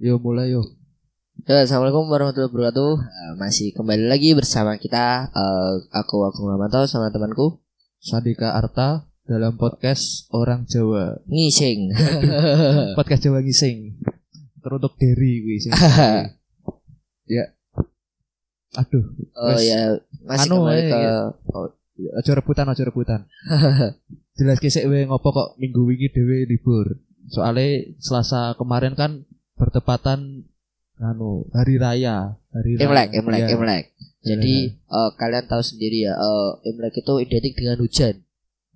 Yo mulai yo. Ya, Assalamualaikum warahmatullahi wabarakatuh. Eh, masih kembali lagi bersama kita eh, aku aku Ramanto sama temanku Sandika Arta dalam podcast Orang Jawa. Ngising. podcast Jawa ngising. Teruntuk Derry kuwi sing. ya. Aduh. oh Wes. ya, masih Anu, kembali eh, ke iya. Aja rebutan, aja rebutan. Jelas we ngopo kok minggu wingi dhewe libur. Soalnya Selasa kemarin kan bertepatan anu hari raya, hari Imlek, raya. Imlek. Imlek. Jadi eh, kalian tahu sendiri ya, eh, Imlek itu identik dengan hujan.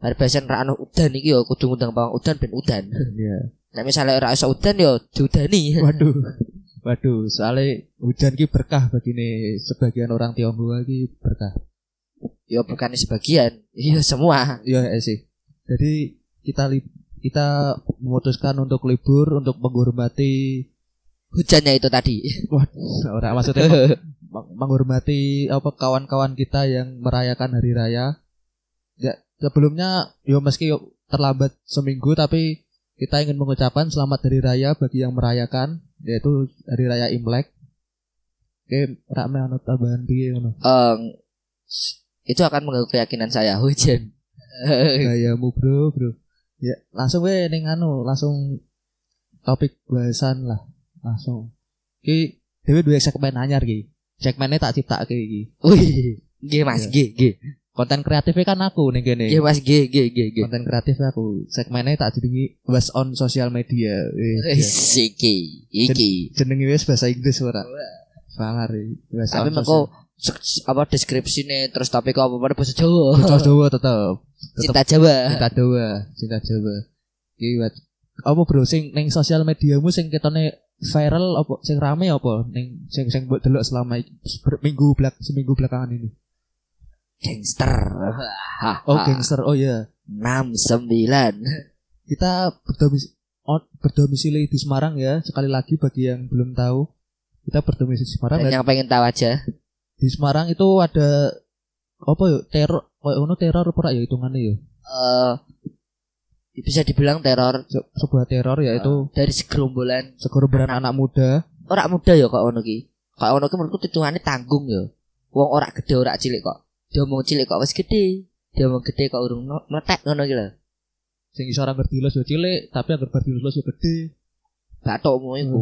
Hari biasa ra ono udan iki ya kudu ngundang pawang udan ben udan. Iya. Nah misalnya ora iso udan ya diudani. Waduh. Waduh, soalnya hujan ki berkah bagi nih sebagian orang Tionghoa ki berkah. ya bukan sebagian, iya semua. Iya eh, sih. Jadi kita li kita memutuskan untuk libur untuk menghormati Hujannya itu tadi. waduh, orang maksudnya meng- meng- menghormati apa kawan-kawan kita yang merayakan hari raya. Ya, sebelumnya yo meski yo terlambat seminggu tapi kita ingin mengucapkan selamat hari raya bagi yang merayakan yaitu hari raya Imlek. Oke, rame ana tambahan piye ngono. Itu akan mengganggu keyakinan saya hujan. gayamu bro bro ya langsung we ning anu langsung topik bahasan lah langsung. Ki dewe dua segmen anyar ki. Segmennya tak cipta iki. Wih, G mas. G G konten kreatifnya kan aku nih gini G mas. G G G G. konten kreatif aku. Segmennya tak jenengi was on social media. Wis, Iki iki. jenengi wes bahasa Inggris ora? Sangar Tapi mengko apa deskripsinya terus topik apa pada bahasa Jawa. social Jawa tetep. Cinta Jawa. cinta Jawa cinta Jawa. Ki wat apa bro sing ning sosial mediamu sing ketone viral apa sing rame apa ning sing sing mbok delok selama minggu belak seminggu belakangan ini Gangster. oh gangster oh iya Enam sembilan. kita berdomis berdomisili di Semarang ya sekali lagi bagi yang belum tahu kita berdomisili di Semarang Dan yang pengen tahu aja. di Semarang itu ada apa ya teror kayak ngono teror apa ya hitungannya ya eh bisa dibilang teror Se- sebuah teror yaitu dari segerombolan segerombolan anak muda orang muda ya kok ono ki. Kok ono ki menurutku hitungannya tanggung ya. Wong ora gede ora cilik kok. Dia omong cilik kok wis gede. Dia omong gede kok urung no- meletek ngono ki lho. sing iso ora ngerti los yo cilik tapi agar berdilos los yo gede omong iku.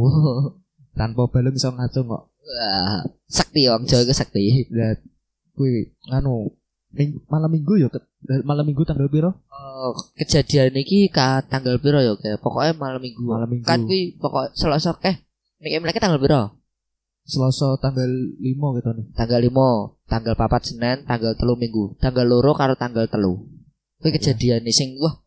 tanpa balung iso ngacung kok Wah, sakti wong Jawa iku sakti. Ya, kuwi anu ming, malam minggu ya ke- malam minggu tanggal piro? Oh, kejadian iki ka tanggal piro ya kayak pokoknya malam minggu. Malam minggu. Kan kuwi pokok Selasa eh Nek Imlek tanggal piro? Selasa tanggal 5 gitu nih. Tanggal 5, tanggal papat Senin, tanggal telu Minggu. Tanggal loro karo tanggal telu. Kuwi Iya. kejadian nih sing wah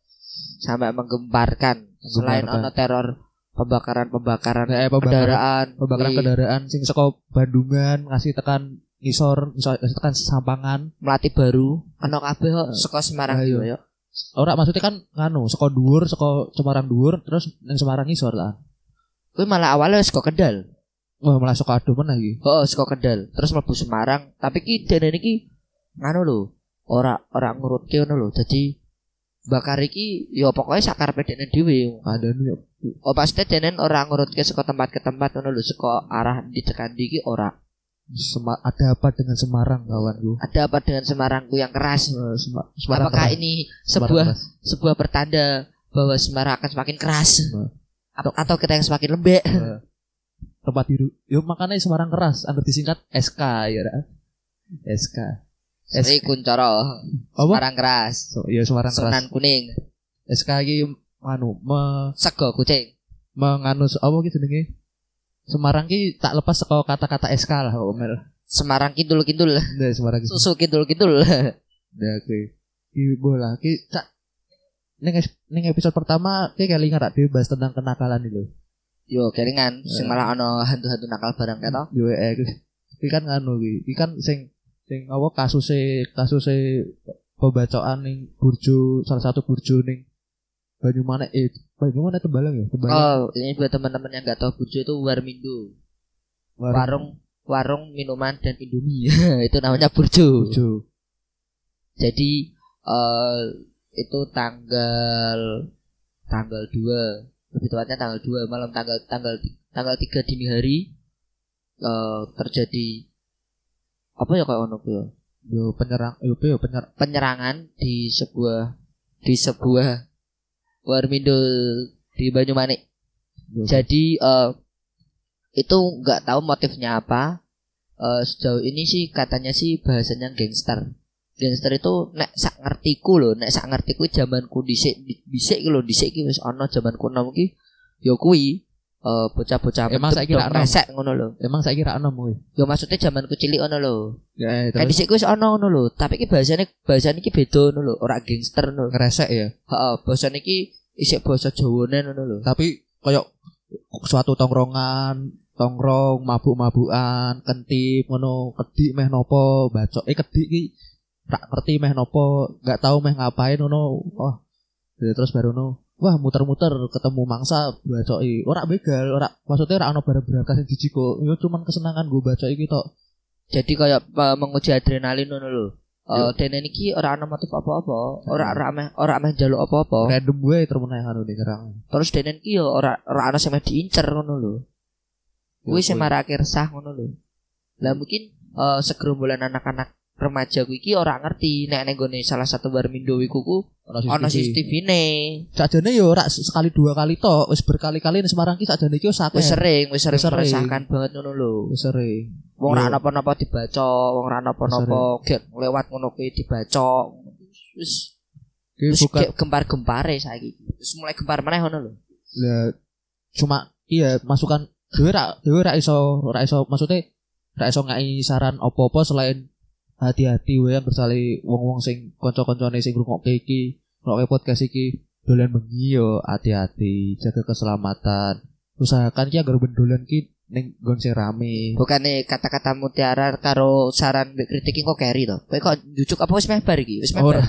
sampai menggemparkan. Selain ono teror pembakaran-pembakaran Eh, pembakaran kendaraan, pembakaran kendaraan sing saka Bandungan ngasih tekan ngisor, ngisor ngasih tekan Sampangan. Melati baru, ono kabeh kok saka Semarang Ayo. yo. Ora maksudnya kan nganu, saka dhuwur, saka Semarang dhuwur terus ning Semarang ngisor lah. Kuwi malah awalnya wis kok Kendal. Wah, malah saka adu meneh iki. Oh, saka Kendal. Terus mlebu Semarang, tapi ki dene iki nganu lho, ora ora ngurutke ngono lho. Dadi bakar iki ya pokoknya sakarepe dene dhewe. Ada nih Oh pasti dene ora ngurutke saka tempat ke tempat ngono lho, saka arah di tekan iki ora. Sema- ada apa dengan Semarang kawanku? Ada apa dengan Semarangku yang keras? Eh, Sema- Semarang Apakah keras. ini sebuah keras. sebuah pertanda bahwa Semarang akan semakin keras? Nah. Atau, atau kita yang semakin lembek? Eh, tempat tidur. Yo makanya Semarang keras, anggar disingkat SK ya. Ra. SK. Sri Kuncoro? Semarang keras, So, ya Semarang keras. Kuning, SK iki anu me, Sego Kucing. menganu apa gitu jenenge? Semarang ki tak lepas saka kata-kata SK lah kok Mel. Semarang kidul kidul, Nah, Semarang ki. susu kidul kidul. Ya oke. Ki bola ki cak ning es- ning episode pertama ki kelingan rak dhewe bahas tentang kenakalan itu. Yo keringan, sing malah ono hantu-hantu nakal barang ketok. Yo eh ki ki kan anu ki. Ki kan sing sing apa kasuse kasuse pembacaan ning burjo salah satu burjo ning Banyumanek eh Banyumanek Tembalang ya? Tembalang. Oh, ini buat teman-teman yang nggak tahu Burjo itu Warmindo. Warung warung minuman dan Indomie. itu namanya Burjo. Burjo. Jadi eh itu tanggal tanggal 2 lebih tepatnya tanggal 2 malam tanggal tanggal tanggal 3 dini hari eh terjadi apa ya kayak ono ya? Yo penyerang yo yo penyer penyerangan di sebuah di sebuah warmindo di Banyumanik. yo. Jadi eh itu nggak tahu motifnya apa. Eh sejauh ini sih katanya sih bahasanya gangster. Gangster itu nek sak ngertiku loh, nek sak ngertiku zamanku dhisik dhisik iki lho, dhisik iki wis ana zamanku nom iki ya kuwi eh bocah-bocah Emang medep saiki dok ra ono? resek ngono lho. Emang saya kira enam kuwi. Ya maksudnya zamanku cilik ono lho. Ya Kan dhisik wis ana ngono lho, tapi iki bahasane bahasane iki beda ngono lho, ora gangster ngono. ngeresek ya. Heeh, bahasane iki isik basa Jawane ngono lho. Tapi koyo suatu tongkrongan tongkrong mabuk-mabukan kentip ngono kedik meh nopo bacok eh kedik ki tak ngerti meh nopo nggak tahu meh ngapain ngono Ya, terus baru ngono wah muter-muter ketemu mangsa bacoki ora begal ora maksudnya ora ono barang berangkas sing dijiko yo cuman kesenangan gue bacoki iki tok Jadi kayak eh, menguji adrenalin ngono lho. Eh Yo. dene niki ora ana motif apa-apa, ora ora meh ora meh njaluk apa-apa. random gue termeneh anu nih serang Terus dene niki yo ora ora ana sing meh diincer ngono lho. Kuwi sing kuwi. marake resah ngono lho. Lah mungkin eh segerombolan anak-anak remaja kuwi iki ora ngerti nek ning gone salah satu barmindo iku ku ana CCTV-ne. sakjane yo ora sekali dua kali tok wis berkali-kali ning Semarang ki sakjane iki wis akeh Wis sering, wis sering Wis sering. meresahkan banget ngono lho. Wis sering Wong ora napa-napa dibaca, wong ora napa-napa gek lewat ngono kuwi dibaca. Wis kayak gempar-gempare saiki. Terus mulai gempar meneh ngono lho. lah cuma iya masukan dhewe ra dhewe ra iso ra iso maksudnya ra iso ngai saran opo-opo selain hati-hati wae yang bersali wong-wong sing kanca-kancane sing ngrungokke iki ngrungokke podcast iki dolan bengi yo hati-hati jaga keselamatan usahakan ki agar bendolan ki ning nggon sing rame Bukannya kata-kata mutiara karo saran kritik kok carry to. Kowe kok jujuk apa wis mebar iki? Wis mebar. ora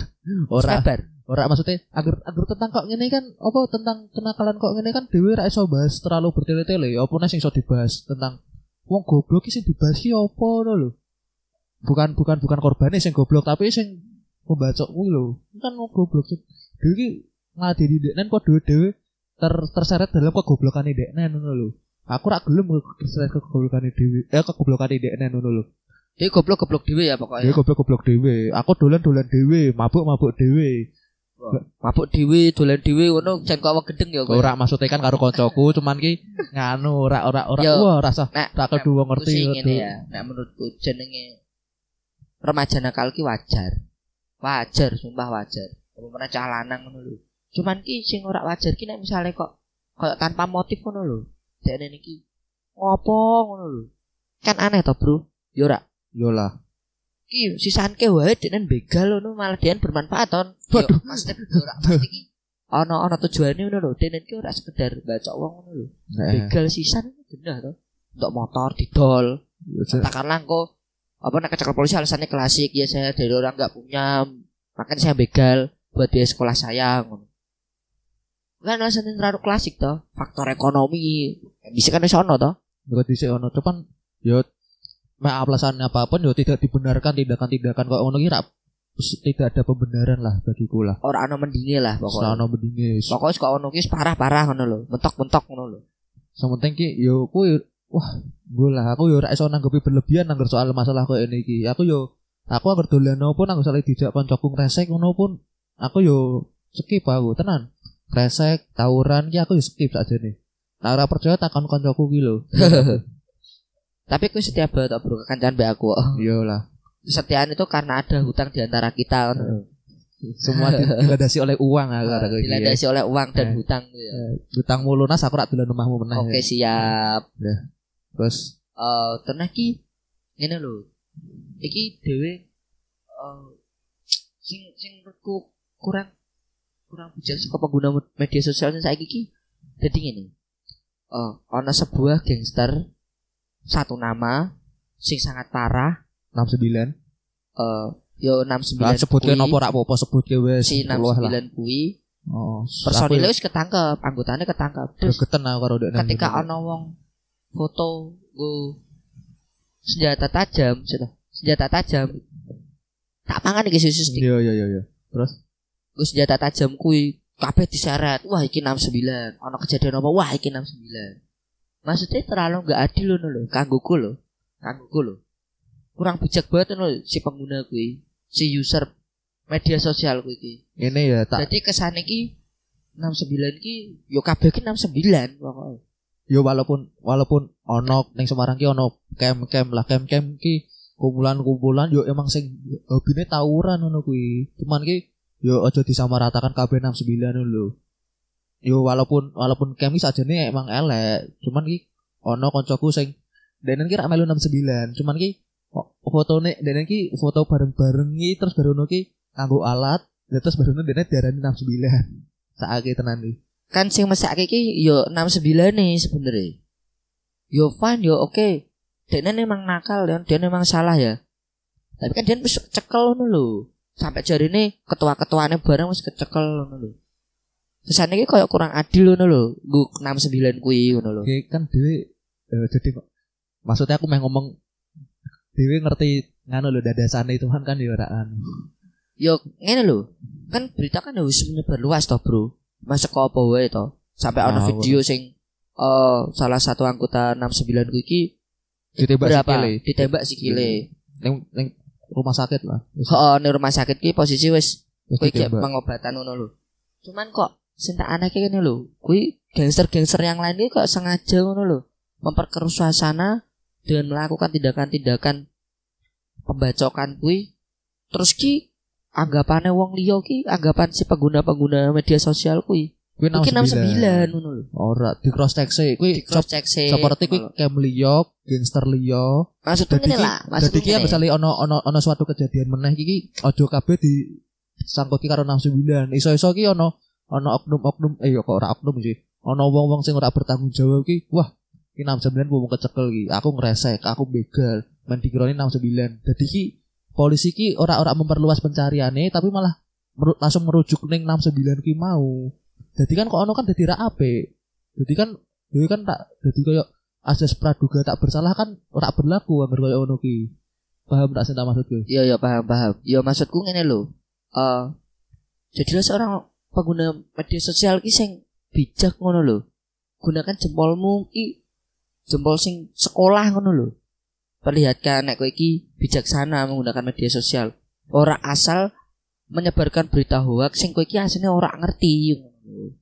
ora mebar. ora maksudnya agar agar tentang kok ngene kan apa tentang kenakalan kok ngene kan dhewe ra iso bahas terlalu bertele-tele ya apa nih sing iso dibahas tentang wong goblok ki sing dibahas ki apa ngono lho bukan bukan bukan korbannya sing goblok tapi sing pembacok kuwi lho. Kan wong goblok dhewe ki ngadeni deknen kok dhewe-dhewe ter terseret dalam kegoblokane deknen ngono lho. Aku ra gelem terseret kegoblokane dhewe eh kegoblokane deknen ngono lho. Dia goblok-goblok dhewe ya pokoknya. goblok-goblok dhewe aku dolan-dolan dhewe mabuk-mabuk dhewe Mabuk dhewe, dolan dhewe ngono jan kok gedeng ya kowe. Ora maksudnya kan karo koncoku cuman ki nganu ora ora ora wah rasa Nek ra kedua ngerti ya. Nek menurutku jenenge remaja nakal ki wajar. Wajar, sumpah wajar. Apa pernah cah lanang ngono lho. Cuman ki sing ora wajar ki nek misale kok kayak tanpa motif ngono lho. Dekne niki ngopo ngono lho. Kan aneh to, Bro. Yo ora. Yo lah. Ki sisanke wae dekne begal ngono malah dekne bermanfaat ton. Yo, Waduh. maksudnya yo ora pasti ki ana ana tujuane ngono lho. Dekne ki ora sekedar baca wong ngono lho. Nah, Begal sisan genah to. Untuk motor didol. je- katakanlah kok apa nak kecekel polisi alasannya klasik. Ya saya dari orang nggak punya. Makanya saya begal buat biaya sekolah saya kan alasannya terlalu klasik toh. Faktor ekonomi. Bisa kan sono toh. Yo dhisik ono cuman yo mek alasan apa pun yo tidak dibenarkan tindakan-tindakan kok ngono ki ra tidak ada pembenaran lah bagiku lah. orang ano mendingi lah pokoknya. Selana mendinge. pokoknya kok ono ki parah parah ngono lho. Mentok mentok ngono lho. Sementing ki yo kuwi wah gue lah aku yo iso nanggepi berlebihan nangger soal masalah koyo ini iki. Aku yo aku agar dolan opo nang salah dijak koncoku ngresek ngono pun aku yo skip aku tenan. Kresek, tawuran ki aku yo skip sakjane. Nah ora percaya takon koncoku ki lho. tapi aku setia banget bro kancan be aku Iya lah. kesetiaan itu karena ada hutang di antara kita ngono. Semua di- dilandasi oleh uang aku iki ya. oleh uang dan Eh. hutang ya. Hutangmu lunas aku rak dolan omahmu meneh. oke siap Terus eh terus iki ngene lho. Iki dhewe eh sing sing menurutku kurang kurang bijak saka pengguna media sosial sing saiki iki dadi ngene. Eh ana sebuah gangster satu nama sing sangat parah 69. eh yo 69 Lah sebutke napa rak apa sebutke wis si 10 lah. 69 kuwi Oh, personilnya wis ketangkep, anggotanya ketangkep. Terus karo ketika ana wong foto go senjata tajam, sudah senjata tajam. Tak pangan iki susu stik. Iya iya iya iya. Go senjata tajam kuwi kabeh diseret. Wah iki 69. Ana kejadian apa? Wah iki 69. maksudnya terlalu nggak adil loh lho kanggoku lho kanggoku lho kurang bijak banget lho si pengguna kui si user media sosial kui iki Ini ya tak jadi kesan iki 69 ki yo kabeh ki 69 pokoknya yo walaupun walaupun ono ning Semarang ki ono kem-kem lah kem-kem ki kumpulan-kumpulan yo emang sing hobine tawuran ngono kuwi. Cuman ki yo aja disamaratakan kabeh 69 lho. Yo walaupun walaupun kem ki sajane emang elek, cuman ki ono koncoku sing denen ki rak melu 69, cuman ki kok fotone denen ki foto bareng-bareng ki terus baru ki nganggo alat, terus baru denen diarani 69. Saake tenan iki. Kan sing mesak iki yo 69 nih sebenarnya yo fine yo oke. Dia memang nakal ya. Dia memang salah ya. Tapi kan dia wis cekel ngono lho. Sampai jari ini ketua-ketuanya bareng wis kecekel ngono lho. Kesannya iki kayak kurang adil ngono lho. Gu 69 kuwi ngono lho. Kan dhewe eh, jadi kok maksudnya aku mau ngomong dhewe ngerti nganu lho dadasane itu kan kan ya ora anu. yo ngene lho. Kan berita kan wis menyebar luas toh bro masuk ke apa wae toh sampai Ah, ada video sing eh salah satu anggota 69 kuwi iki Ditembak berapa sikile. ditembak sikile Ning ning rumah sakit lah. Heeh, ning rumah sakit ki posisi wis wis kuwi kayak pengobatan ngono lho. Cuman kok sing tak aneh kayak gini lho. Kuwi gangster-gangster yang lain iki kok sengaja ngono lho. Memperkeruh suasana dengan melakukan tindakan-tindakan pembacokan kuwi. Terus ki anggapannya wong liya ki anggapan si pengguna-pengguna media sosial kuwi. Kuwi 69 ngono lho. Ora di cross check sih. Kuwi cross check sih. seperti kuwi kem liya, gangster liya. Dadi ngene ki lah, maksudnya dadi ki ngene. misalnya ono ono ono suatu kejadian meneh iki aja kabeh di sangkuti karo 69. Iso-iso ki ono ono oknum-oknum eh kok ora oknum sih. Ono wong-wong sing ora bertanggung jawab ki, wah, ki 69 wong kecekel ki. Aku ngresek, aku begal, men dikirani 69. Dadi ki polisi ki ora ora memperluas pencariane tapi malah meru- langsung merujuk ning 69 ki mau. Jadi kan kok ono kan dadi ra apik. Jadi kan dhewe kan tak dadi koyo asas praduga tak bersalah kan ora berlaku anggar koyo ngono ki. Paham tak sing tak maksudku? Iya iya paham paham. Ya maksudku ngene lho. Eh jadilah seorang pengguna media sosial ki sing bijak ngono lho. Gunakan jempolmu ki jempol sing sekolah ngono lho. Perlihatkan nek kowe iki bijaksana menggunakan media sosial. Ora asal menyebarkan berita hoax sing kowe iki asline ora ngerti.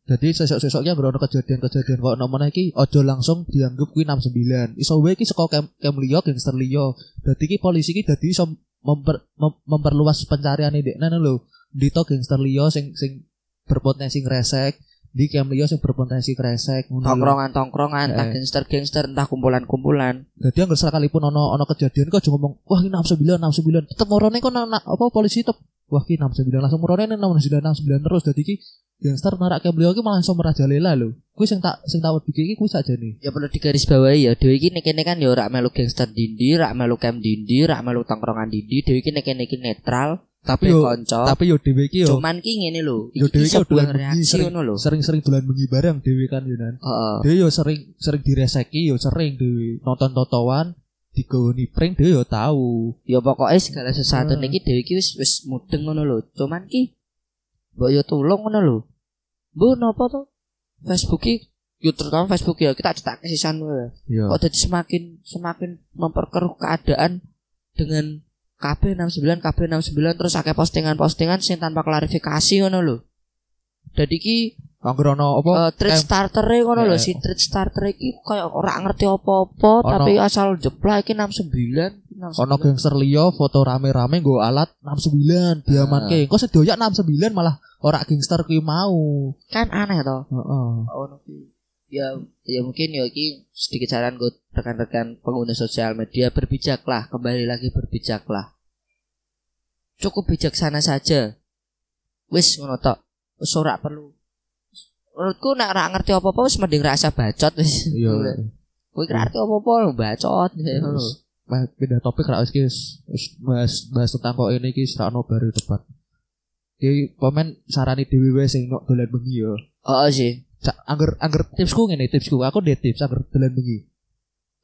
Jadi sesok-sesok ki anggar ono kejadian-kejadian kok ono meneh iki aja langsung dianggap kuwi 69. Iso wae ki saka kem, kem liya gangster liya. Dadi ki polisi ki dadi iso memper, mem- memperluas pencariane dekne lho. Dito gangster liya sing sing berpotensi ngresek, di liya sing berpotensi kresek. Tongkrongan-tongkrongan, entah Eh. gangster-gangster, entah kumpulan-kumpulan. Jadi anggar sekalipun ono ono kejadian kok aja ngomong wah ini 69 69 tetep morone kok na, na- apa polisi tetep wah ki 69 langsung morone ning 69 69 terus dadi ki gangster narak beliau ki malah iso merajalela lho. Kuwi sing tak sing tak wedi iki kuwi sakjane. ya perlu digarisbawahi ya Dewi iki nek kene kan ya rak melu gangster dindi, rak melu camp dindi, rak melu tongkrongan dindi, Dewi iki nek netral, Tapi yo konco. tapi yo dhewe iki yo Cuman ki ngene lho, yo dhewe yo dolan reaksi ngono lho. sering-sering dolan bengi bareng dhewe kan yo nan. Heeh. Dhewe yo sering sering direseki yo sering dhewe nonton totowan digawani prank dhewe yo tahu. Ya pokoknya segala sesuatu niki Dewi iki wis wis mudeng ngono lho. Cuman ki mbok yo tulung ngono lho. Bu napa to? Facebook ki yo terutama Facebook ya kita cetak sisan wae. Yo. kok jadi semakin semakin memperkeruh keadaan dengan KB 69 KB 69 terus akeh postingan-postingan sing tanpa klarifikasi ngono lho. Jadi ki Angger ono apa? uh, thread em- starter ngono lho Eh. si thread starter iki kayak ora ngerti apa-apa tapi asal jeplak iki 69 69. ono gangster liya foto rame-rame nggo alat 69 diamanke. Kok sedoyak 69 malah ora gangster kuwi mau. kan aneh toh. Heeh. Ono ki ya ya mungkin ya iki sedikit saran gue rekan-rekan pengguna sosial media berbijaklah kembali lagi berbijaklah. Cukup bijaksana saja. Wis ngono tok. Wis ora perlu. Menurutku nek ora ngerti apa-apa wis mending rasa bacot wis. Iya. kowe ora ngerti apa-apa bacot. Ngono Terus, Meh, pindah topik ra wis bahas bahas tentang kok ini ki ra ono baru depan. Ki komen sarani dhewe sing nok dolan bengi yo. oh sih Angger angger tipsku ngene tipsku aku ndek tips angger dolan bengi.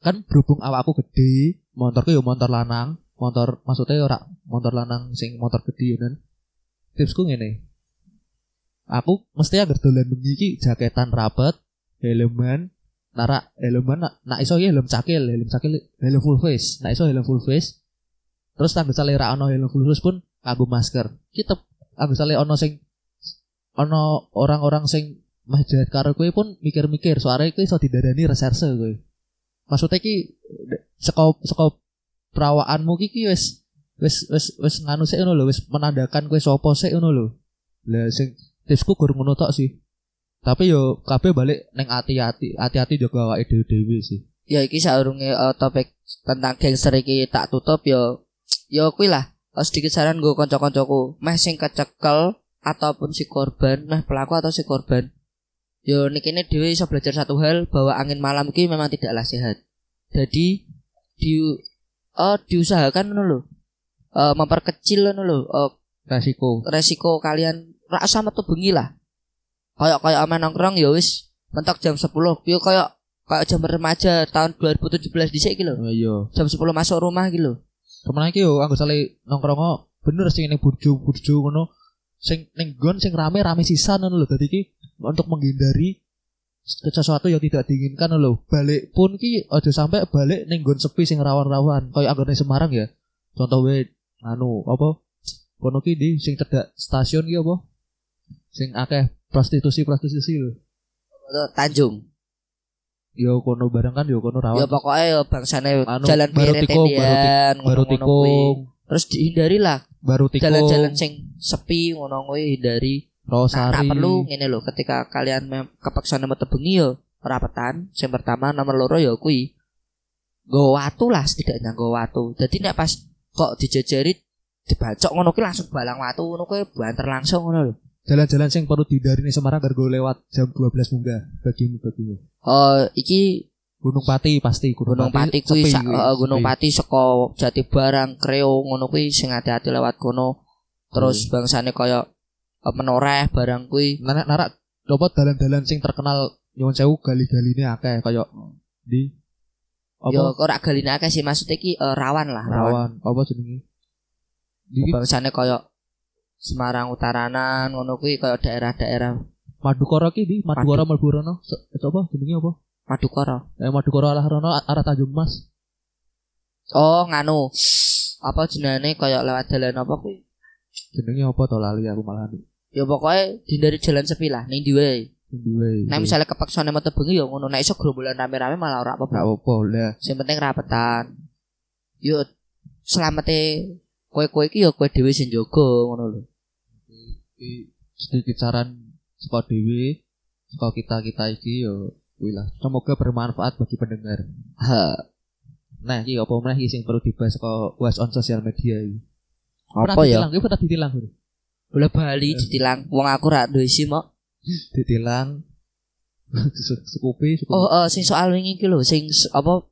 Kan berhubung awakku gede, motorku yo motor lanang, motor maksudnya ora motor lanang sing motor gede yo kan. Tipsku ngene. Aku mesti angger dolan bengi ki jaketan rapet, helman, Nara helm mana? Nak iso ya helm cakil, helm cakil, helm full face. Nak iso helm full face. Terus tanggo sale ra ono helm full face pun nganggo masker. Kita tanggo sale ono sing ono orang-orang sing meh jahat karo kowe pun mikir-mikir soalnya kowe iso didarani reserse kowe. Maksudnya ki saka saka perawaanmu ki ki wis wis wis wis nganu sik ngono lho, wis menandakan kowe sapa sik ngono lho. Lah sing tipsku gur ngono tok sih. Tapi yo kabeh balik neng hati-hati, hati-hati juga awake dhewe-dhewe sih. Ya iki saurunge uh, topik tentang gangster iki tak tutup yo yo kuwi lah. Uh, sedikit saran gue kanca-kancaku, meh sing kecekel ataupun si korban, meh pelaku atau si korban. Yo niki ini dhewe iso belajar satu hal bahwa angin malam iki memang tidaklah sehat. Jadi di uh, diusahakan ngono lho. Uh, memperkecil ngono lho uh, Resiko. resiko kalian rasa metu bengi lah. Kayak kayak aman nongkrong ya wis mentok jam 10. Yo kayak kayak jam remaja tahun 2017 dhisik iki lho. Oh iya. Jam 10 masuk rumah iki lho. Ke mana iki yo anggo sale nongkrong bener sing ning burjo-burjo ngono. Sing ning gon sing rame-rame sisan ngono lho. Dadi iki untuk menghindari sesuatu yang tidak diinginkan lho. Balik pun ki aja sampai balik ning gon sepi sing rawan-rawan. Kayak anggone Semarang ya. Contoh we anu apa? Kono ki di sing cedak stasiun ki apa? Sing akeh prostitusi-prostitusi lho. Tanjung. Yo kono bareng kan yo kono rawan. Ya pokoknya ya bangsane Anu, jalan baru tikung, baru tikung, Terus dihindari lah baru jalan-jalan sing sepi ngono kuwi hindari. Nah, Rosari. nah perlu ngene lho ketika kalian kepaksa metu bengi yo rapetan. Sing pertama nomor loro ya kuwi nggo watu lah setidaknya nggo watu. Jadi nek pas kok dijejeri dibacok ngono kuwi langsung balang watu ngono kuwi banter langsung ngono lho. Jalan-jalan sing perlu dihindari ning Semarang gargo lewat jam 12 munggah bagimu bagimu. Oh, iki Gunung Pati pasti Gunung Pati kuwi sepi sak- kuwi, eh, Gunung sepi. Pati saka Jati Barang Kreo ngono kuwi sing hati-hati lewat kono. Terus bangsane kaya eh, menoreh barang kuwi. Narak narak coba dalan-dalan sing terkenal nyuwun sewu gali-galine akeh kaya di Yo apa ora galine akeh sih maksudnya iki eh, rawan lah, rawan. rawan apa jenenge? Bangsane kaya Semarang Utaranan ngono kuwi kaya daerah-daerah Madukara ki di Malburono. Se- Itu apa jenenge apa? Madukara. Eh Madukara arah rono arah Tanjung Mas. Oh, nganu. Apa jenenge kaya lewat dalan apa kuwi? Jenenge apa to lali aku malah di Ya pokoknya dihindari jalan sepi lah ning ndi wae. Nek misalnya kepaksa metu bengi ya ngono, nek iso gerombolan rame-rame malah ora apa-apa. Gak apa lah. Sing penting rapetan. Yo selamate kowe-kowe iki ya kowe dhewe sing jaga ngono lho. Iki sedikit saran saka dewe saka kita-kita iki yo kuwi lah. Semoga bermanfaat bagi pendengar. Ha, Nah, iki apa meneh iki sing perlu dibahas saka was on sosial media iki. Apa ya? ditilang, iki pernah ditilang. Bola Bali ditilang wong aku ra duwe isi mok. Ditilang Sekupi, Sekupi. Oh, eh, sing soal wingi iki lho, sing apa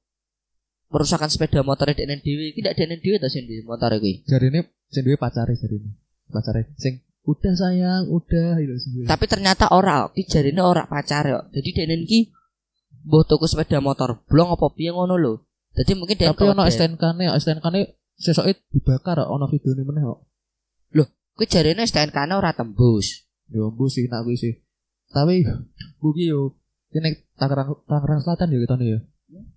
perusakan sepeda motor dekne dhewe iki ndak dekne dhewe ta sing di motor kuwi. Jarine sing duwe pacare jarine. Pacare sing udah sayang, udah itu sing duwe. Tapi ternyata ora, iki jarine ora pacar kok. Jadi dekne iki mbok tuku sepeda motor blong apa piye ngono lho. Jadi mungkin dia Tapi ono STNK-ne, STNK-ne sesoke dibakar ono videone meneh kok. kuwi jarine STNK-ne ora tembus. Yo mbu sih nak kuwi sih. Tapi ku ki yo kene Tangerang Tangerang Selatan yo ketone yo.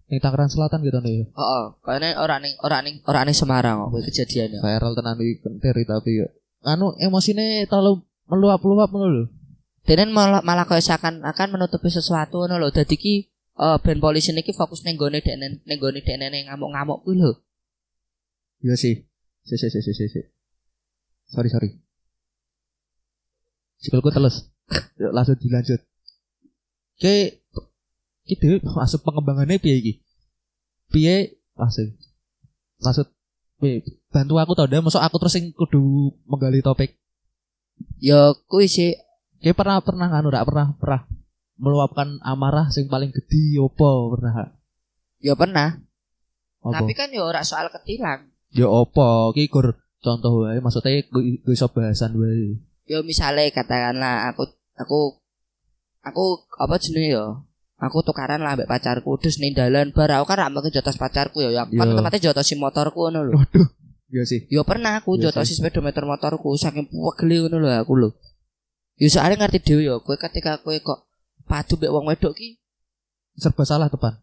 Ning Tangerang Selatan ketone yo. Heeh, kayane ora ning ora ning ora ning Semarang kok kuwi kejadiannya. Viral tenan iki kenteri tapi yo anu emosine terlalu meluap-luap ngono lho. Dene malah malah kaya seakan-akan menutupi sesuatu ngono lho. Dadi ki eh band polisi niki fokus ning gone dekne ning gone dekne ning ngamuk-ngamuk kuwi lho. Iya sih. Si si si si si. si. Sorry sorry. Sikilku telus. Yuk, langsung dilanjut. Oke, iki masuk pengembangannya piye iki? Piye masuk? Maksud bantu aku tau deh, masuk aku terus sing kudu menggali topik. Ya kuwi sih Kayak pernah pernah anu rak pernah pernah meluapkan amarah sing paling gede opo pernah ya pernah. opo Tapi kan ya ora soal ketilang. ya opo ki kur contoh wae maksudnya gue iso bahasan wae Ya misalnya katakanlah aku aku aku apa jenenge ya? Aku tukaran lah ambek pacarku terus ning dalan bar aku kan ra mungkin jotos pacarku ya. Ya kan Yo. tempatnya jotosi motorku ngono lho. waduh iya sih Ya pernah aku jotosi speedometer motorku saking pegel ngono lho aku lho. Ya soalnya ngerti dhewe ya kowe ketika kowe kok padu mbek wong wedok ki serba salah tepan.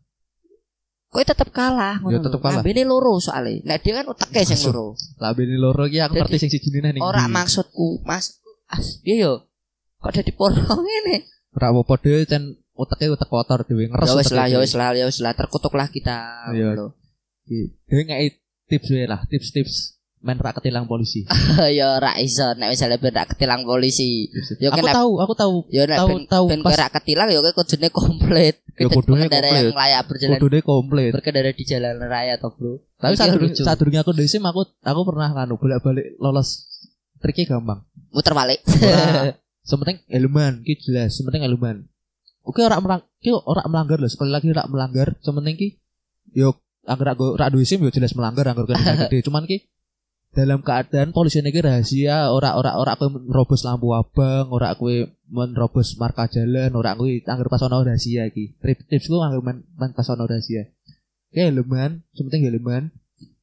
Kowe tetep kalah Ya, tetep kalah. Ini loro soalnya. Nek dia kan uteke sing loro. Lah bene loro iki aku ngerti sing siji nih. Ora maksudku, maksudku as dia yo. Kok dadi porno ngene? Ora apa-apa dhewe cen uteke utek kotor dhewe ngeres. Ya wis lah, ya wis lah, ya wis lah terkutuklah kita. Iya. Lho. Dhewe ngeki tips wae lah, tips-tips main rak ketilang polisi. ya ora iso nek misale ben rak ketilang polisi. Ya aku tahu, aku tahu. Ya nek Tahu- ben tahu ben pas- rak ketilang ya kowe kudune komplit. Ya, Kita kudune komplit. yang layak berjalan Kudune komplit. berkendara di jalan raya toh, Bro. Tapi saat durung aku desim aku aku pernah nganu bolak-balik lolos triknya gampang. muter balik. Sementing elemen ki jelas, sementing elemen. Oke ora melang, ki ora melanggar loh. Sekali lagi ora melanggar, sementing ki yo aku ora duwe SIM yo jelas melanggar anggar kena gede. Cuman ki dalam keadaan polisi ini rahasia ora ora ora aku merobos lampu abang ora aku menerobos marka jalan ora aku anggar pas ono rahasia iki. Tips tipsku anggar men, men pas ono rahasia Oke elemen sementing elemen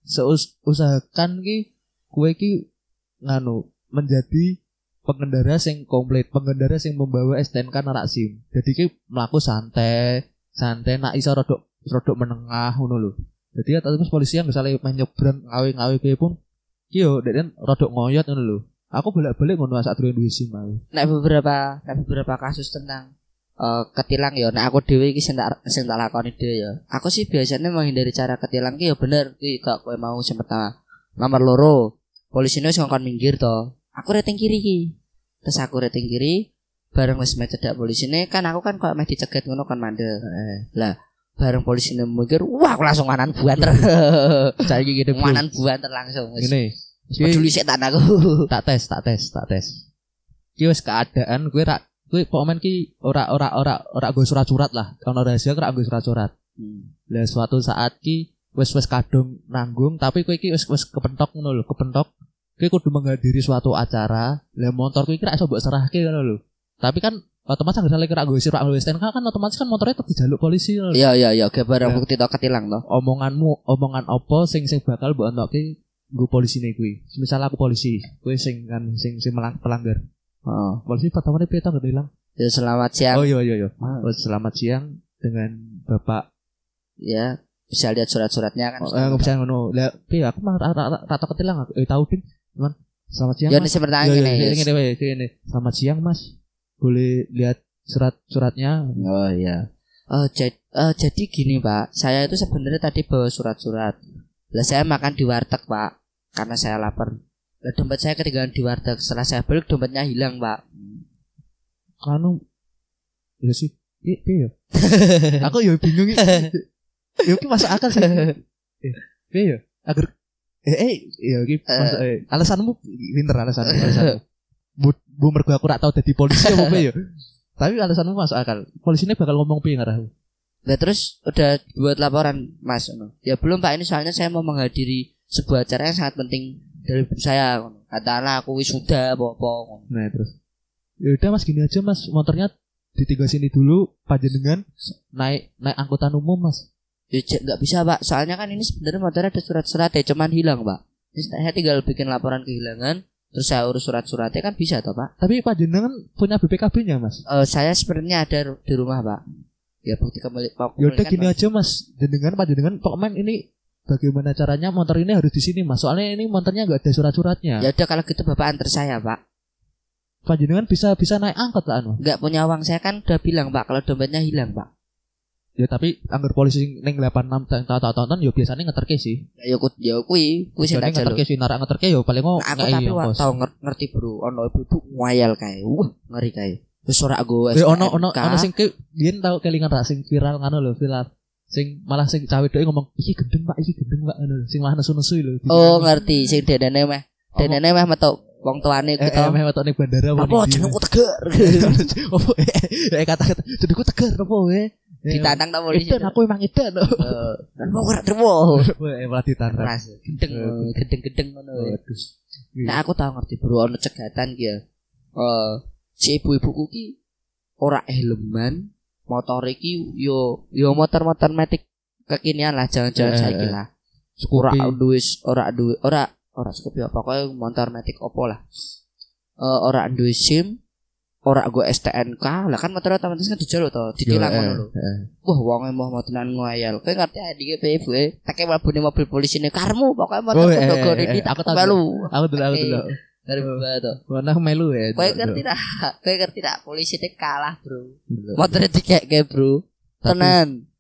seus usahakan ki kue ki nganu menjadi pengendara sing komplit pengendara sing membawa STNK narak SIM. Jadi ki melaku santai santai nak iso rodok menengah lho. Jadi ya terus polisi yang misalnya main nyebrang ngawe-ngawe kuwi pun ki yo dek kan rodok ngoyot ngono lho. Aku bolak-balik ngono saat durung duwe SIM aku. Nek beberapa nek beberapa kasus tentang eh, ketilang ya nek aku dhewe iki sing tak sing tak lakoni dhewe ya. Aku sih biasanya menghindari cara ketilang ki ya bener ki gak kowe mau sing pertama. Nomor loro polisine wis ngongkon minggir to. Aku rating kiri ki. Terus aku rating kiri bareng wis meh cedak polisine kan aku kan kok meh dicegat ngono kan mandek lah bareng polisine minggir wah aku langsung manan buanter saiki bro manan buanter langsung wis. Wis peduli setan aku. Tak tes tak tes tak tes. Ki wis keadaan gue rak gue pokoknya ki ora ora ora ora gue surat-surat lah. Kalau rahasia ora gue surat-surat. Lah suatu saat ki wis wis kadung nanggung tapi kowe iki wis wis kepentok ngono lho kepentok. Kowe kudu menghadiri suatu acara. Lah motor kowe iki ra iso mbok serahke ngono lho. Tapi kan otomatis nggak salah kira gue sirak gue STNK kan otomatis kan motornya tetap dijaluk polisi lho. Iya iya iya oke barang Ya. bukti to ketilang to. omonganmu omongan apa sing sing bakal mbok entokke gue polisi nih gue misal aku polisi gue sing kan sing sing melang, pelanggar Heeh. polisi pertama peta nggak hilang Ya selamat siang. oh iya iya iya oh, selamat siang dengan bapak ya bisa lihat surat-suratnya kan. Oh, eh, bisa ngono. Lah, piye aku mah rata ketilang aku. Eh tahu ding. Cuman selamat siang. Ya Mas. ini seperti Iya, ini. iya, ngene. Selamat siang, Mas. Boleh lihat surat-suratnya? Oh iya. Oh jadi, jadi gini Pak, saya itu sebenarnya tadi bawa surat-surat. Lah saya makan di warteg Pak, karena saya lapar. Lah dompet saya ketinggalan di warteg. Setelah saya balik dompetnya hilang Pak. Kanu Ya sih. Iya, piye ya? aku ya bingung. Ya masuk akal sih. Eh, Piye ya? Agar eh eh ya eh. alasanmu pinter alasanmu alasanmu. Bu, mergo aku rak tau dadi polisi apa ya? Tapi alasanmu masuk akal. Polisinya bakal ngomong piye ngarah? Lah terus udah buat laporan Mas. Ya belum Pak, ini soalnya saya mau menghadiri sebuah acara yang sangat penting dari saya. Katakanlah aku wisuda apa-apa. Nah terus ya udah mas gini aja mas motornya ditinggal sini dulu panjenengan naik naik angkutan umum mas Ya nggak bisa Pak, soalnya kan ini sebenarnya motornya ada surat-surat ya, cuman hilang Pak. Jadi saya tinggal bikin laporan kehilangan, terus saya urus surat-suratnya kan bisa toh Pak. tapi panjenengan punya BPKB-nya mas Eh, saya sebenarnya ada di rumah Pak. Ya bukti kembali Pak. ya udah kembalikan, gini Pak. aja mas jenengan panjenengan pokoknya ini bagaimana caranya motor ini harus di sini mas soalnya ini motornya nggak ada surat-suratnya Ya udah kalau gitu Bapak antar saya Pak. panjenengan bisa bisa naik angkot lah anu Nggak punya uang saya kan udah bilang Pak kalau dompetnya hilang Pak. Ya tapi anggar polisi neng 86 tahu tahu tonton ya biasanya ngeterke sih Ya ku ya kui, kui sing tak ngeterke sih narak ngeterke ya paling mau Aku tapi wa, ongkos. tau nger- ngerti bro, ono ibu-ibu ngayal kae. Wah, ngeri kae. Wis ora go Eh ono ono ono sing biyen tau kelingan ra sing viral ngono lho, viral. Sing malah sing cawe dhewe ngomong, "Iki gendeng, Pak, iki gendeng, Pak." ngono. Sing malah nesu-nesu lho. Oh, ngerti sing denene meh. Denene meh metu wong tuane Eh, eh, kita. meh wetok ning bandara Apa jenengku tegar? Apa eh kata-kata jenengku tegar apa we? Ditantang ta polisi. Edan aku emang edan. Eh, Kan mau ora terwo. Eh malah ditantang. Ras gedeng Eh, gedeng-gedeng ngono. Nah, aku tau ngerti bro ono cegatan ki ya. Eh si ibu-ibuku ki ora helman, motor iki yo yo motor-motor metik kekinian lah jangan-jangan Eh, eh. lah. ora duwe ora duwe ora ora Scorpio pokoknya motor matic opo lah Eh ora duwe SIM ora gue STNK lah kan motor otomatis kan dijaluk to ditilang ngono eh, lho. eh. wah wong mau mau tenan ngoyal kowe ngerti adik PV tak mlebu mobil polisi ini karmu pokoknya motor Oh, eh, eh, ini tak aku tahu. melu Aku dulu aku dulu. dari bawah to. Warna melu ya. kowe dulu. ngerti tak? Kowe ngerti tak? Polisi ini kalah bro. Motornya dikek bro. Tenan.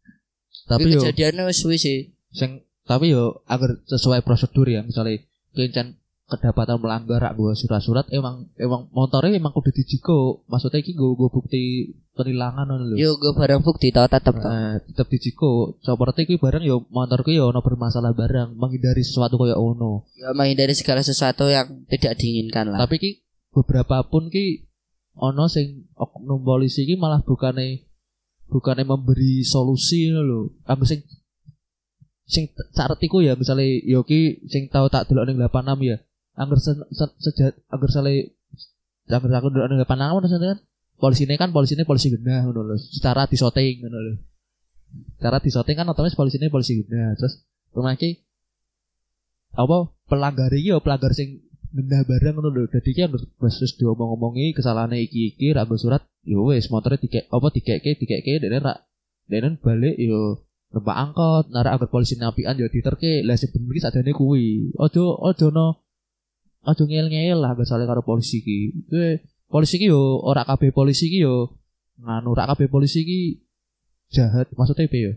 Tapi kejadiannya wis suwi sih. Sing tapi yo agar sesuai prosedur ya misalnya kencen kedapatan melanggar rak gua surat-surat emang emang motornya emang kudu dijiko. Maksudnya iki gua, gua bukti penilangan lho. Yo gue barang bukti tau tetep to. Eh, tetep dijiko. Seperti iki barang yo motorku yo ono bermasalah barang menghindari sesuatu kaya ono. Ya menghindari segala sesuatu yang tidak diinginkan lah. Tapi ki beberapa pun ki ono sing oknum polisi ki malah bukane bukane memberi solusi lho. Ambil sing sing caretiku ya misalnya yo ki sing tau tak delok ning 86 ya angger se, se, sejat sale angger aku delok ning 86 ngono kan. Polisi ini kan polisi ini polisi genah ngono lho secara disoting ngono lho. Secara disoting kan otomatis polisi ini polisi genah. Terus rumah apa pelanggar iki yo pelanggar sing gendah barang ngono lho. Dadi ki angger basis diomong-omongi kesalahane iki iki ra surat yo wis motore dikek apa dikeke dikeke dene ra dene balik yo numpak angkot. Narak anggar polisi napian yo diterke. Lah sing bener iki kuwi. Ojo ojo no ojo ngel-ngel lah saling karo polisi ki Kowe polisi ki yo ora kabeh polisi ki yo nganu ora kabeh polisi ki jahat maksudnya piye yo?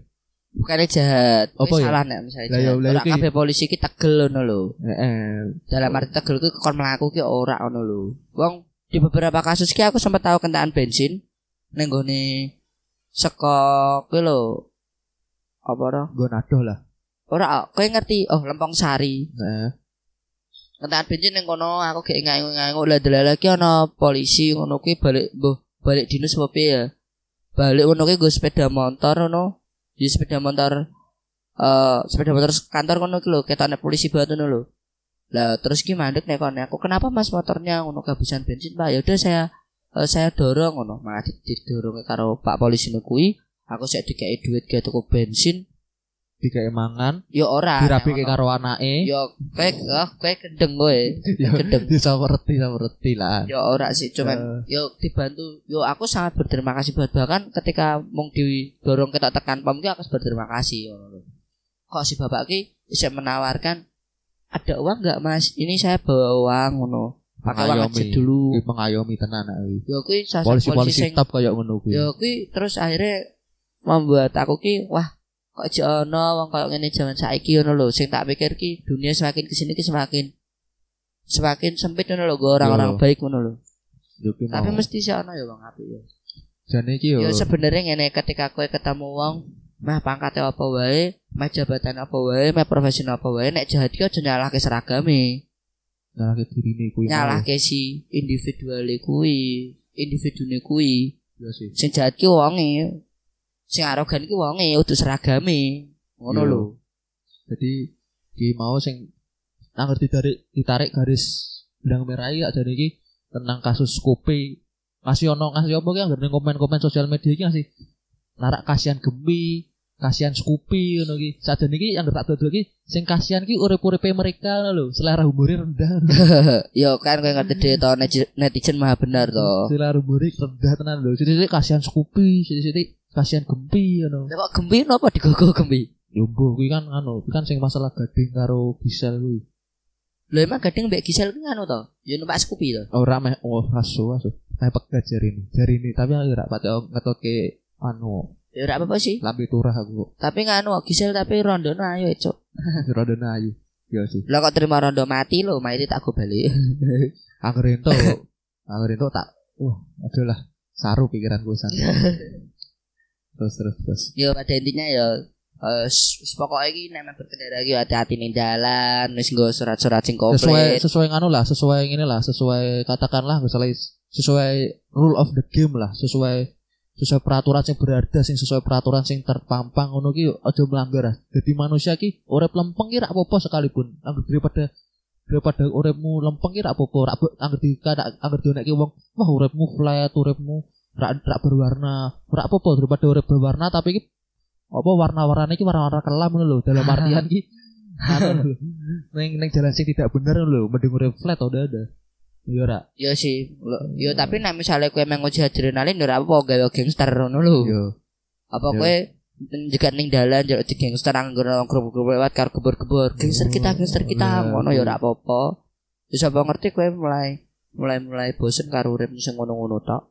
Bukannya jahat Apa ya? salah nek misalnya jahat. ora kabeh polisi ki tegel ngono lho. Heeh. Dalam arti tegel ki kon mlaku ki ora ngono lho. Wong di beberapa kasus ki aku sempat tahu kentaan bensin ning gone saka kuwi lho apa ora gue nadoh lah. Ora kowe ngerti oh lempong sari. Heeh kentaan bensin ning kono aku gek nganguk-nganguk lah delala ki ana polisi ngono kuwi balik mbuh balik dinas piye? Ya balik ngono kuwi nggo sepeda motor ngono. Di sepeda motor eh sepeda motor kantor ngono ki lho ketane polisi ngono lho. Lah terus ki mandek nek kono aku kenapa mas motornya ngono kehabisan bensin pak? Ya udah saya eh, saya dorong ngono. Malah di- didorong karo pak polisi kuwi aku saya dikei duit kayak tuku bensin dikek mangan ya ora dirapike karo anake. Ya kowe oh, kowe kendeng kowe. Gedeng. bisa ngerti bisa ngerti lah. Ya ora sih cuman yo dibantu. Yo aku sangat berterima kasih buat bahkan ketika mung didorong kita tekan pom ki aku berterima kasih lho. kok si bapak ki bisa menawarkan ada uang nggak mas? Ini saya bawa uang ngono. Pakai uang aja dulu. Kuwi mengayomi tenan aku. yo kuwi satu polisi polisi top kayak ngono kuwi. Yo kuwi terus akhirnya membuat aku ki wah kok aja ono wong koyo ngene jaman saiki ngono lho sing tak pikir ki dunia semakin ke sini ki semakin semakin sempit ngono lho go orang-orang baik ngono lho. Tapi mesti sih ono ya bang apik ya jane iki yo. Ya sebenarnya ngene ketika kowe ketemu wong meh pangkatnya apa wae, meh jabatan apa wae, meh profesi apa wae, nek jahat ki aja nyalahke seragame, nyalahke dirine kuwi nyalahke si individuale kuwi, individune kuwi. Iya sih. Sing jahat ki wonge, sing arogan ki wonge udah seragame. Ngono Yo. lho. jadi ki mau sing nang ditarik ditarik garis benang merah ya jadi iki tentang kasus kopi masih ono ngasih apa ki ning komen-komen sosial media iki ngasih narak kasihan gembi kasihan Scoopy ngono ki sadene iki yang tak dodol iki sing kasihan ki urip-uripe mereka lho selera humore rendah Yo kan kowe ngerti dhewe to netizen- netizen maha benar to. selera humore rendah tenan lho sithik kasihan Scoopy sithik kasihan gembi ngono Lah kok gembi napa digogo gembi? yo mbuh kuwi kan anu kuwi kan sing masalah gading karo Gisel kuwi Lho emang gading mbek Gisel ki anu to? Yo numpak Scoopy to. ora meh oh asu asu meh pegat jari ini jari ini tapi aku ora pati ngetoke anu Ya ora apa-apa sih. lambe turah aku Tapi nganu Gisel tapi rondono ayo cuk. rada ayu ya sih Lah kok terima rondo mati lho, mati tak go balik. angger ento angger ento tak wah aduh lah saru pikiranku san terus terus terus Yo pada intinya ya eh s- pokoknya nek memang berkendara iki hati-hati ning dalan, wis nggo surat-surat sing sesuai komplit. sesuai nganu lah sesuai ini lah sesuai katakanlah misalnya sesuai rule of the game lah sesuai sesuai peraturan sing berada sing sesuai peraturan sing terpampang ngono ki aja melanggar ah. Dadi manusia ki urip lempeng ki ra apa-apa sekalipun angger daripada daripada uripmu lempeng ki ra apa-apa ra be- angger di angger dionekke wong wah uripmu flat uripmu ra ra berwarna ra apa-apa daripada urip berwarna tapi ki apa warna-warnanya ki warna-warna kelam ngono lho dalam artian ki anu lho, neng neng jalan sing tidak bener lho mending urip flat udah ada Yo ora. Ya sih, lo- yo tapi nek misalnya kowe emang uji adrenalin ora apa gawe gangster ngono lho. Yo. Apa Yo. kowe juga ning dalan jaluk di gangster anggur grup-grup lewat karo gebur-gebur. Gangster kita, gangster kita Iya. ngono ya ora apa-apa. Wis apa ngerti kowe mulai mulai mulai bosen karo urip sing ngono-ngono tok.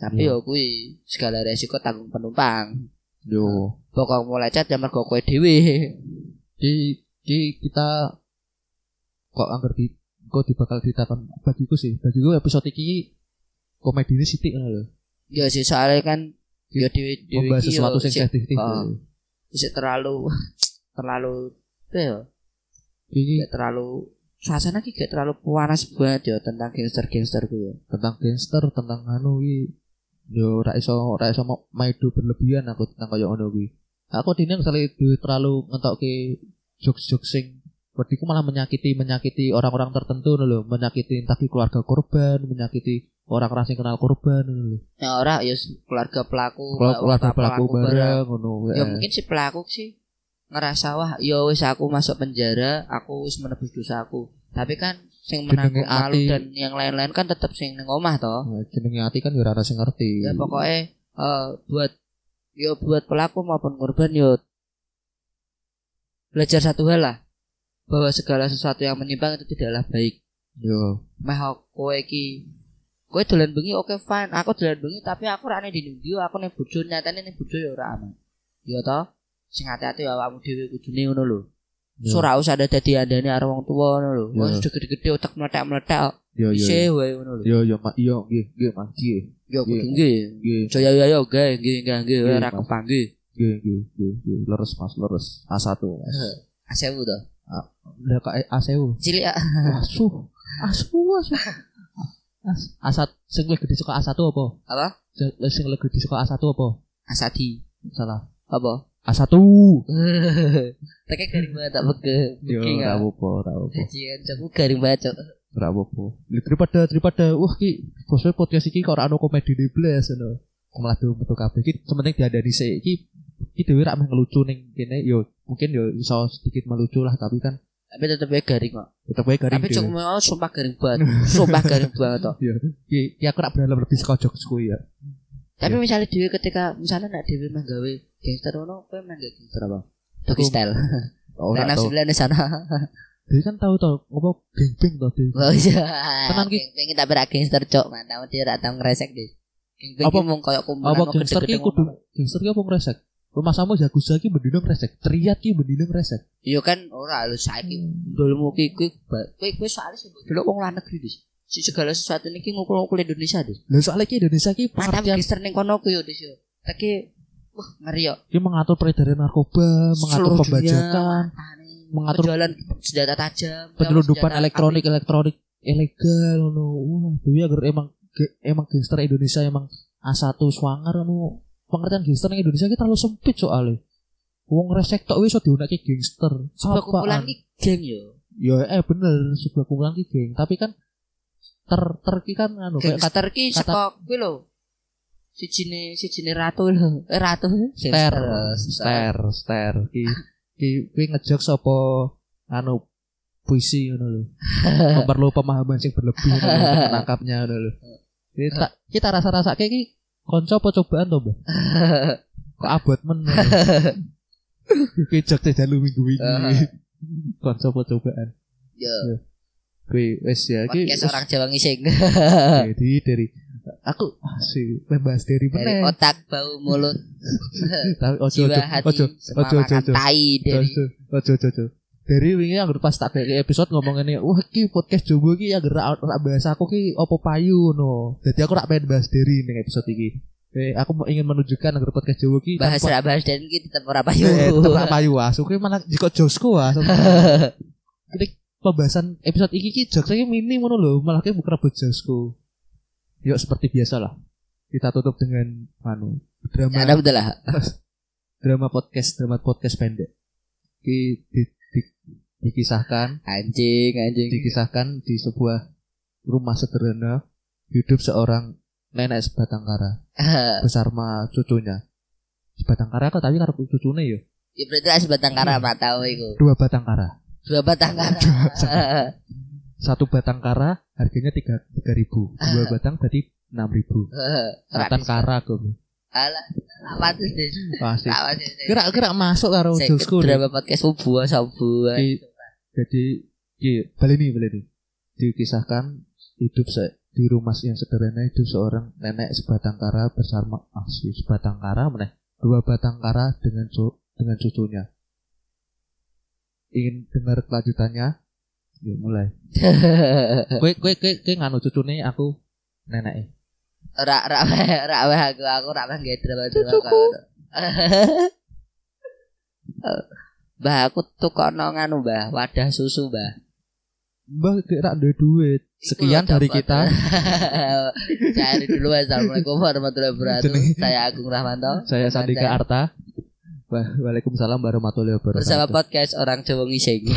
Tapi Iya. yo kuwi segala resiko tanggung penumpang. Yo. Pokok mulai cat ya mergo kowe dhewe. Ki ki kita kok anggar di kok di bakal ditakon bagiku sih. Bagiku episode iki komedi ini sithik ngono lho. Ya sih soalnya kan ya dhewe dhewe Membahas iki yo sesuatu sik- sensitif. ah. sik terlalu terlalu apa ya Iki terlalu suasana ki gak terlalu panas banget ya tentang gangster-gangster ku ya. tentang gangster, tentang anu iki yo ora iso ora iso mau maido berlebihan aku tentang kaya ngono kuwi. Aku dene misalnya duwe terlalu ngentokke jokes-jokes sing Berarti malah menyakiti menyakiti orang-orang tertentu lho, menyakiti entah keluarga korban, menyakiti orang-orang sing kenal korban lho. Ya ora ya keluarga pelaku, Keluarga keluarga pelaku bareng. bareng ngono. Ya eh. mungkin si pelaku sih ngerasa wah ya wis aku masuk penjara, aku wis menebus dosa aku. Tapi kan sing menanggung malu ati. dan yang lain-lain kan tetap sing ning omah toh. Nah, jenenge ati kan ora ada sing ngerti. Ya pokoknya eh, buat yo buat pelaku maupun korban yo belajar satu hal lah bahwa segala sesuatu yang menyimpang itu tidaklah baik. Yo. Meh kowe iki kowe dolan bengi oke fine, aku dolan bengi tapi aku ora di video, aku ning bojo nyatane ning bojo ya ora aman. Ya toh, sing hati-hati ya awakmu dhewe kudune ngono lho. Yo. Ora usah ada dadi andane karo wong tuwa ngono lho. Ya. Wong sudah gede-gede otak meletak-meletak. Yo yo. Isih wae ngono lho. Yo yo mak yo nggih nggih mak nggih. Kudu Iya. nggih. Nggih Jaya ya ya gawe nggih nggih nggih ora Mas. kepanggih. nggih nggih nggih nggih. Leres Mas, leres. A1 Mas. Asewu to. Udah kak ASEU. Cilik ya. Asuh. Asuh asuh. As asat sing luwih gede saka A1 apa? Apa? Sing gede saka A1 apa? Asadi. Salah. Apa? A1. Tekek garing banget tak pege. Yo ah. apa-apa, ora apa-apa. Gajian jago garing banget. Cok. Ora apa-apa. Daripada daripada wah ki bosnya podcast iki kok ora ono komedi di blas ngono. Malah tuh metu kabeh iki sementing diadani sik iki iki dhewe rak meh ngelucu ning kene yo mungkin yo iso sedikit melucu lah tapi kan Tapi tetep wae garing kok. tetep wae garing Tapi dhewe. cuma mau sumpah garing banget. Sumpah garing banget kok. Iya. Ki aku rak berharap lebih saka jokesku ya. Tapi misalnya dewe ketika misalnya nak dewe mah gawe gangster ono kowe mah gawe gangster apa? Doggy Aku- style. Oh, Nah, tau. sembilan di sana. Dia kan tahu tau ngopo geng-geng to Dhewe. Oh iya. Tenan ki- Geng kita berak gangster cok, mana dia ora tau ngresek deh. Geng Apa- ki mung koyo kumpulan Apa gangster ki kudu gangster ki apa ngresek? Rumah sama Yakuza ki bendino ngresek, Triat ki bendino ngresek. Iya kan ora lu saiki dulmu ki kuwi kuwi kuwi soalnya sih dulu wong luar negeri dis. Si segala sesuatu niki ngukul-ngukul Indonesia dis. Lah soalnya ki Indonesia ki Mantap pengertian gangster ning kono kuwi yo dis yo. Tapi wah ngeri yo. ki mengatur peredaran narkoba, mengatur Seluruh pembajakan, dunia, mengatur penjualan senjata tajam, penyelundupan elektronik elektronik ilegal ngono. Wah, dia agar emang emang gangster Indonesia emang A1 swanger ngono. Pengertian gangster Indonesia ki terlalu sempit soalnya. Wong resek tok wis iso diunake gangster. Sebuah kumpulan Apaan? ki geng yo. Ya eh bener sebuah kumpulan ki geng, tapi kan ter ter ki kan anu kayak kata Gangster ki kata- saka kuwi lho. Sijine sijine ratu lho. Eh ratu. ster ster ster ki ki ki ngejok sapa anu puisi ngono lho. Perlu pemahaman sing berlebih menangkapnya ngono lho. Kita kita rasa-rasa kayak ki konco apa cobaan to, Mbak? Kok abot men. Ki jok jalu minggu wingi. Konco apa cobaan? Yo. Kuwi wis ya ki Podcast orang Jawa ngising. jadi dari aku sih bahas dari Dari mana? otak, bau, mulut, Tapi ojo ojo ojo ojo ojo ojo. tai dari Ojo ojo ojo. Dari wingi anggar pas tak kayak episode ngomong ini, wah ki podcast Jowo ki anggar rak rak bahas aku ki opo payu no. Jadi aku rak pengen bahas dari ning episode iki. Eh, aku ingin menunjukkan agar podcast Jowo ki bahas tanpa- ra bahas dan ki tetep ora payu. Eh, tetep rak payu asu ki malah jiko josku asu. Ini pembahasan episode iki ki jokes iki mini ngono lho, malah ki bukan buat josku. Yuk seperti biasa lah. Kita tutup dengan anu drama Ada betul lah. drama podcast drama podcast pendek di, di, di- dikisahkan Anjing, anjing. dikisahkan di sebuah rumah sederhana hidup seorang nenek sebatang kara besar ma cucunya sebatang kara kok tapi karo cucunya ya Ya berarti lah sebatang kara mata tahu iku. dua batang kara Dua batang kara. satu batang kara harganya tiga tiga ribu. Dua batang tadi enam ribu. Ratan kara kok Alah, apa tuh deh? pasti. Sih? kira kira masuk karo Saya jokesku drama podcast subuh subuh. Di- jadi iya balik nih balik nih. Dikisahkan hidup se di rumah yang sederhana hidup seorang nenek sebatang kara bersama asli sebatang kara meneh. Dua batang kara dengan cu- dengan cucunya. Ingin dengar kelanjutannya ya mulai. Kue kue kue kue nganu cucune aku nenek Rak rak rak weh aku aku rak weh drama Cucuku. Bah aku tuh kono nganu bah wadah susu bah. mbak kira ada duit. Sekian dari kita. Cari dulu assalamualaikum warahmatullahi wabarakatuh. Saya Agung Rahmanto. Saya Sandika Arta. Waalaikumsalam warahmatullahi wabarakatuh. Bersama podcast orang Jawa Ngising.